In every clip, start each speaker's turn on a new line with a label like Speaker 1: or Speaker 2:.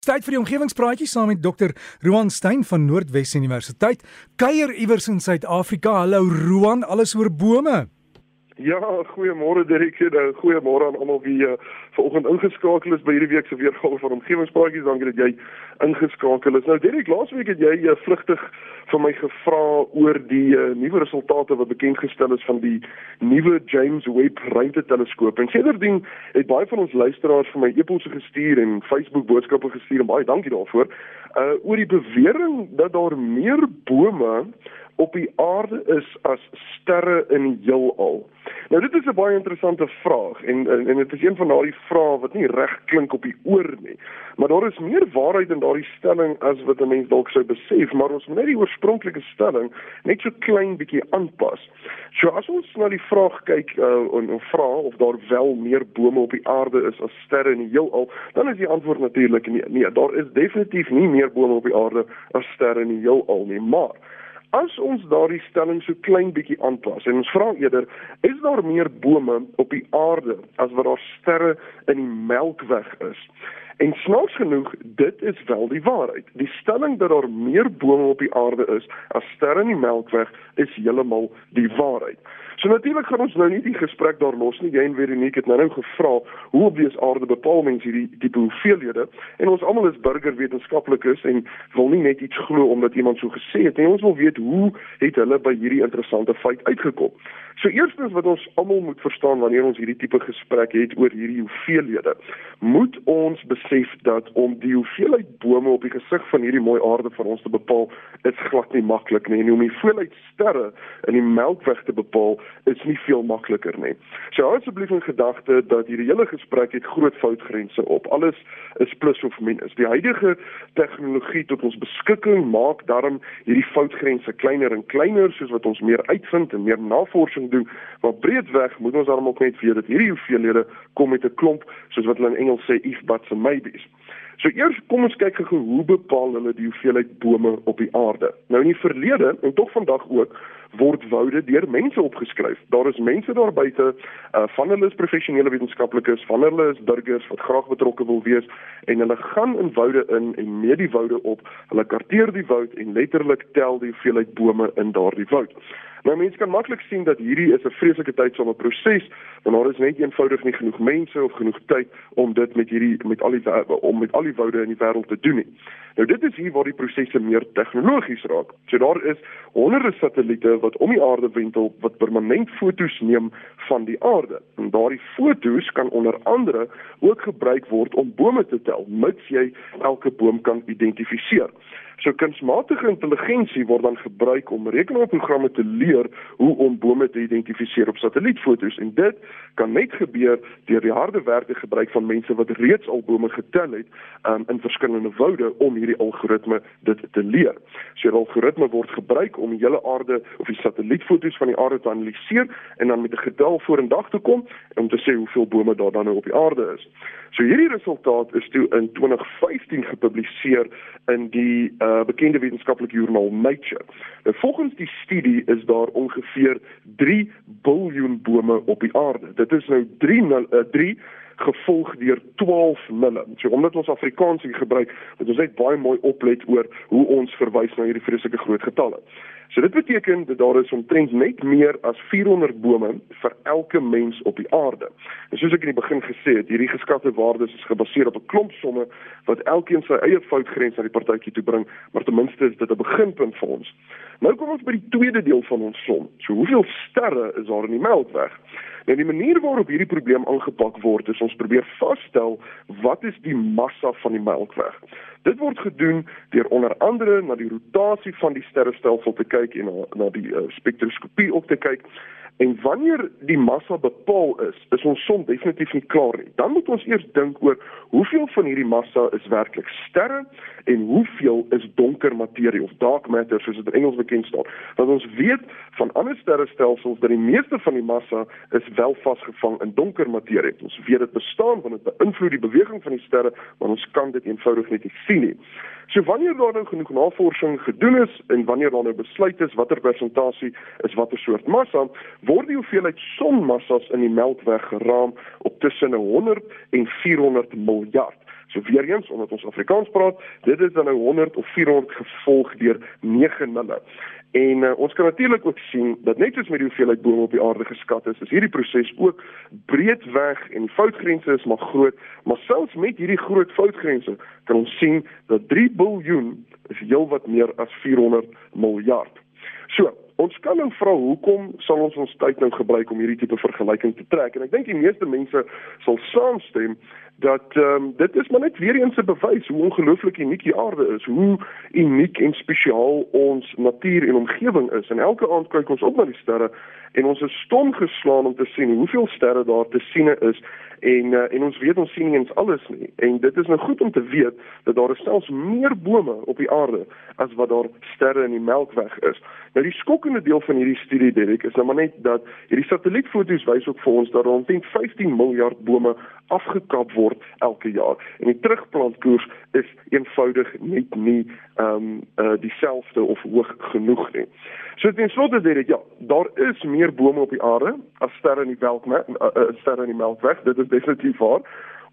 Speaker 1: Tyd vir die omgewingspraatjie saam met Dr. Roan Stein van Noordwes Universiteit. Kuier iewers in Suid-Afrika. Hallo Roan, alles oor bome.
Speaker 2: Ja, goeiemôre Derek. Nou, goeiemôre aan almal wie uh, vanoggend ingeskakel is by hierdie week se weergawe van omgewingspraatjies. Dankie dat jy ingeskakel is. Nou Derek, laasweek het jy uh, vlugtig vir my gevra oor die uh, nuwe resultate wat bekend gestel is van die nuwe James Webb ruimteteleskoop. En sedertdien het baie van ons luisteraars vir my e-posse gestuur en Facebook boodskappe gestuur en baie dankie daarvoor. Uh oor die bewering dat daar meer bome op die aarde is as sterre in die heelal. Nou dit is 'n baie interessante vraag en en, en dit is een van daardie vrae wat nie reg klink op die oor nie. Maar daar is meer waarheid in daardie stelling as wat 'n mens dalk sou besef, maar ons moet net die oorspronklike stelling net so klein bietjie aanpas. So as ons na die vraag kyk uh, en, en vra of daar wel meer bome op die aarde is as sterre in die heelal, dan is die antwoord natuurlik nee. Nee, daar is definitief nie meer bome op die aarde as sterre in die heelal nie, maar As ons daardie stelling so klein bietjie aanpas en ons vra eerder, is daar meer bome op die aarde as wat daar sterre in die Melkweg is? En snaaks genoeg, dit is wel die waarheid. Die stelling dat daar meer bome op die aarde is as sterre in die Melkweg is heeltemal die waarheid. So natuurlik gaan ons nou nie die gesprek daar los nie. Jy en Veronique het nou nou gevra hoe op dese aarde bepaal mense hierdie tipe hoeveelhede en ons almal is burgerwetenskaplikes en wil nie net iets glo omdat iemand so gesê het nie. Ons wil weet hoe het hulle by hierdie interessante feit uitgekom. So eerstens wat ons almal moet verstaan wanneer ons hierdie tipe gesprek het oor hierdie hoeveelhede, moet ons besef dat om die hoeveelheid bome op die gesig van hierdie mooi aarde vir ons te bepaal, is glad nie maklik nie. En om die hoeveelheid sterre in die Melkweg te bepaal, is nie veel makliker nie. So hou asseblief in gedagte dat hierdie hele gesprek het groot foutgrense op. Alles is plus of minus. Die huidige tegnologie tot ons beskikking maak daarom hierdie foutgrense kleiner en kleiner soos wat ons meer uitvind en meer navorsing doen, maar breedweg moet ons ook net weet dat hierdie hoeveelhede kom met 'n klomp soos wat hulle in Engels sê if buts and maybes. So eers kom ons kyk gou hoe bepaal hulle die hoeveelheid bome op die aarde. Nou in die verlede en tog vandag ook word woude deur mense opgeskryf. Daar is mense daar buite, uh, van hulle is professionele wetenskaplikes, van hulle is burgers wat graag betrokke wil wees en hulle gaan in woude in en meet die woude op. Hulle karteer die woud en letterlik tel die hoeveelheid bome in daardie woud. Nou mense kan maklik sien dat hierdie is 'n vreeslike tydsame proses want daar is net eenvoudig nie genoeg mense of genoeg tyd om dit met hierdie met al die om met al die woude in die wêreld te doen nie. Nou dit is hier waar die prosesse meer tegnologies raak. So daar is honderde satelliete wat om die aarde wentel wat permanent foto's neem van die aarde. En daardie foto's kan onder andere ook gebruik word om bome te tel, mits jy elke boom kan identifiseer. So kunsmatige intelligensie word dan gebruik om rekenaarprogramme te leer hoe om bome te identifiseer op satellietfoto's en dit kan net gebeur deur die harde werk te gebruik van mense wat reeds al bome getel het um, in verskillende woude om hierdie algoritme dit te leer. So die algoritme word gebruik om die hele aarde of die satellietfoto's van die aarde te analiseer en dan met 'n getal vorendag te kom om te sê hoeveel bome daar dan nou op die aarde is. So hierdie resultaat is toe in 2015 gepubliseer in die uh, bekende wetenskaplike joernaal Nature. Nou volgens die studie is daar ongeveer 3 biljoen bome op die aarde. Dit is nou 3 uh, 3 gevolg deur 12 nulle. So omdat ons Afrikaans hier gebruik, moet ons net baie mooi oplet oor hoe ons verwys na hierdie vreeslike groot getalle. So dit beteken dat daar is omtrent net meer as 400 bome vir elke mens op die aarde. En soos ek in die begin gesê het, hierdie geskatte waardes is gebaseer op 'n klomp somme wat elkeen sy eie foutgrens na die partytjie toe bring, maar ten minste is dit 'n beginpunt vir ons. Nou kom ons by die tweede deel van ons som. So hoeveel sterre is daar in die Melkweg? Nou die manier waarop hierdie probleem aangepak word is ons probeer vasstel wat is die massa van die Melkweg. Dit word gedoen deur onder andere na die rotasie van die sterrestelsel te kyk en na, na die uh, spektroskopie op te kyk. En wanneer die massa bepaal is, is ons som definitief nie klaar nie. Dan moet ons eers dink oor hoeveel van hierdie massa is werklik sterre en hoeveel is donker materie of dark matter soos dit in Engels bekend staan. Want ons weet van ander sterrestelsels dat die meeste van die massa is wel vasgevang in donker materie. Ons weet dit bestaan want dit beïnvloed die beweging van die sterre, maar ons kan dit eenvoudig net nie sien nie. So wanneer daar nou genoeg navorsing gedoen is en wanneer daar nou besluit is watter persentasie is watter soort massa, word die hoeveelheid sonmassas in die Melkweg geraam op tussen 100 en 400 miljard. So weer eens omdat ons Afrikaans praat, dit is dan nou 100 of 400 gevolg deur 9 nulle. En uh, ons kan natuurlik ook sien dat net soos met die hoeveelheid bome op die aarde geskat is, is hierdie proses ook breedweg en die foutgrense is maar groot, maar selfs met hierdie groot foutgrense kan ons sien dat 3 biljoen is heelwat meer as 400 miljard. So, ons kan nou vra hoekom sal ons ons tyd nou gebruik om hierdie tipe vergelyking te trek? En ek dink die meeste mense sal saamstem dat ehm um, dit is maar net weer eens 'n bewys hoe ongelooflik uniek die aarde is, hoe uniek en spesiaal ons natuur en omgewing is. En elke aand kyk ons op na die sterre en ons is stom geslaan om te sien hoeveel sterre daar te siene is en uh, en ons weet ons sien nie eens alles nie. En dit is nou goed om te weet dat daar selfs meer bome op die aarde as wat daar sterre in die Melkweg is. Nou die skokkende deel van hierdie studie Derek is nou maar net dat hierdie satellietfoto's wys ook vir ons dat rondom 15 miljard bome afgekap word elke jaar. En die terugplantkoers is eenvoudig net nie ehm um, uh, dieselfde of hoog genoeg nie. So ten slotte sê dit ja, daar is meer bome op die aarde as sterre in die Melkweg, uh, uh, sterre in die Melkweg. Dit is definitief waar.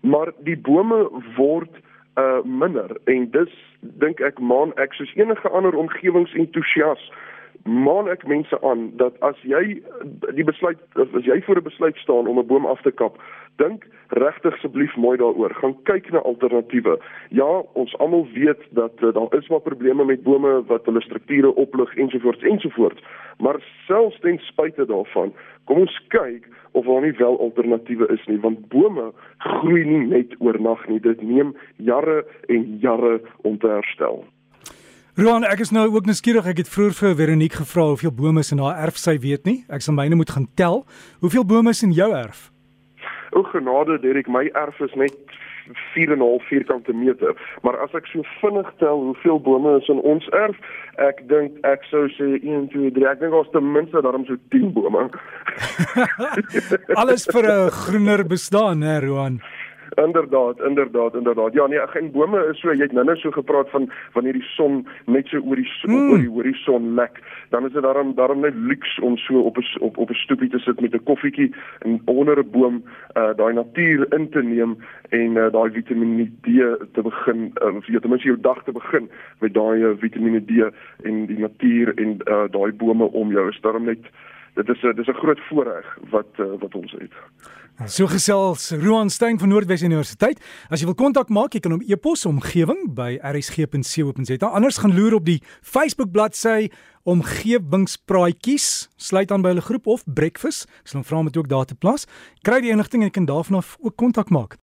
Speaker 2: Maar die bome word uh minder en dis dink ek maan ek soos enige ander omgewingsentoesias maan ek mense aan dat as jy die besluit as jy voor 'n besluit staan om 'n boom af te kap, dink regtig asseblief mooi daaroor. Gaan kyk na alternatiewe. Ja, ons almal weet dat uh, daar is maar probleme met bome wat hulle strukture oplig ensovoorts ensovoorts. Maar selfs ten spyte daarvan, kom ons kyk of daar nie wel alternatiewe is nie, want bome groei nie net oornag nie. Dit neem jare en jare om te herstel.
Speaker 1: Roan, ek is nou ook nuuskierig. Ek het vroeër vir Veronique gevra hoeveel bome is in haar erf sy weet nie. Ek sal myne moet gaan tel. Hoeveel bome is in jou erf?
Speaker 2: O genade, Derek, my erf is net 4.5 vierkante meter. Maar as ek so vinnig tel hoeveel bome is in ons erf, ek dink ek sou sê 1 2 3. Ek dink ons ten minste daarom so 10 bome.
Speaker 1: Alles vir 'n groener bestaan, hè, Roan.
Speaker 2: Inderdaad, inderdaad, inderdaad. Ja, nee, geen bome is so, jy het nou-nou so gepraat van wanneer die son net so oor die mm. oor die horison lek, dan is dit daarom daarom net luks om so op 'n op op 'n stoepie te sit met 'n koffietjie en onder 'n boom uh daai natuur in te neem en uh, daai Vitamiene D te begin, uh, of jy ten minste jou dag te begin met daai uh, Vitamiene D en die natuur en uh daai bome om jou. Is daarom net dit is 'n dis 'n groot voorreg wat uh, wat ons het.
Speaker 1: So gesels Roan Stein van Noordwes Universiteit. As jy wil kontak maak, jy kan hom e-pos omgewing by rsg.co.za. Anders gaan loer op die Facebook bladsy omgewingspraatjies. Sluit aan by hulle groep of breakfast. Ek sal hom vra om dit ook daar te plaas. Kry die inligting en jy kan daarvan af ook kontak maak.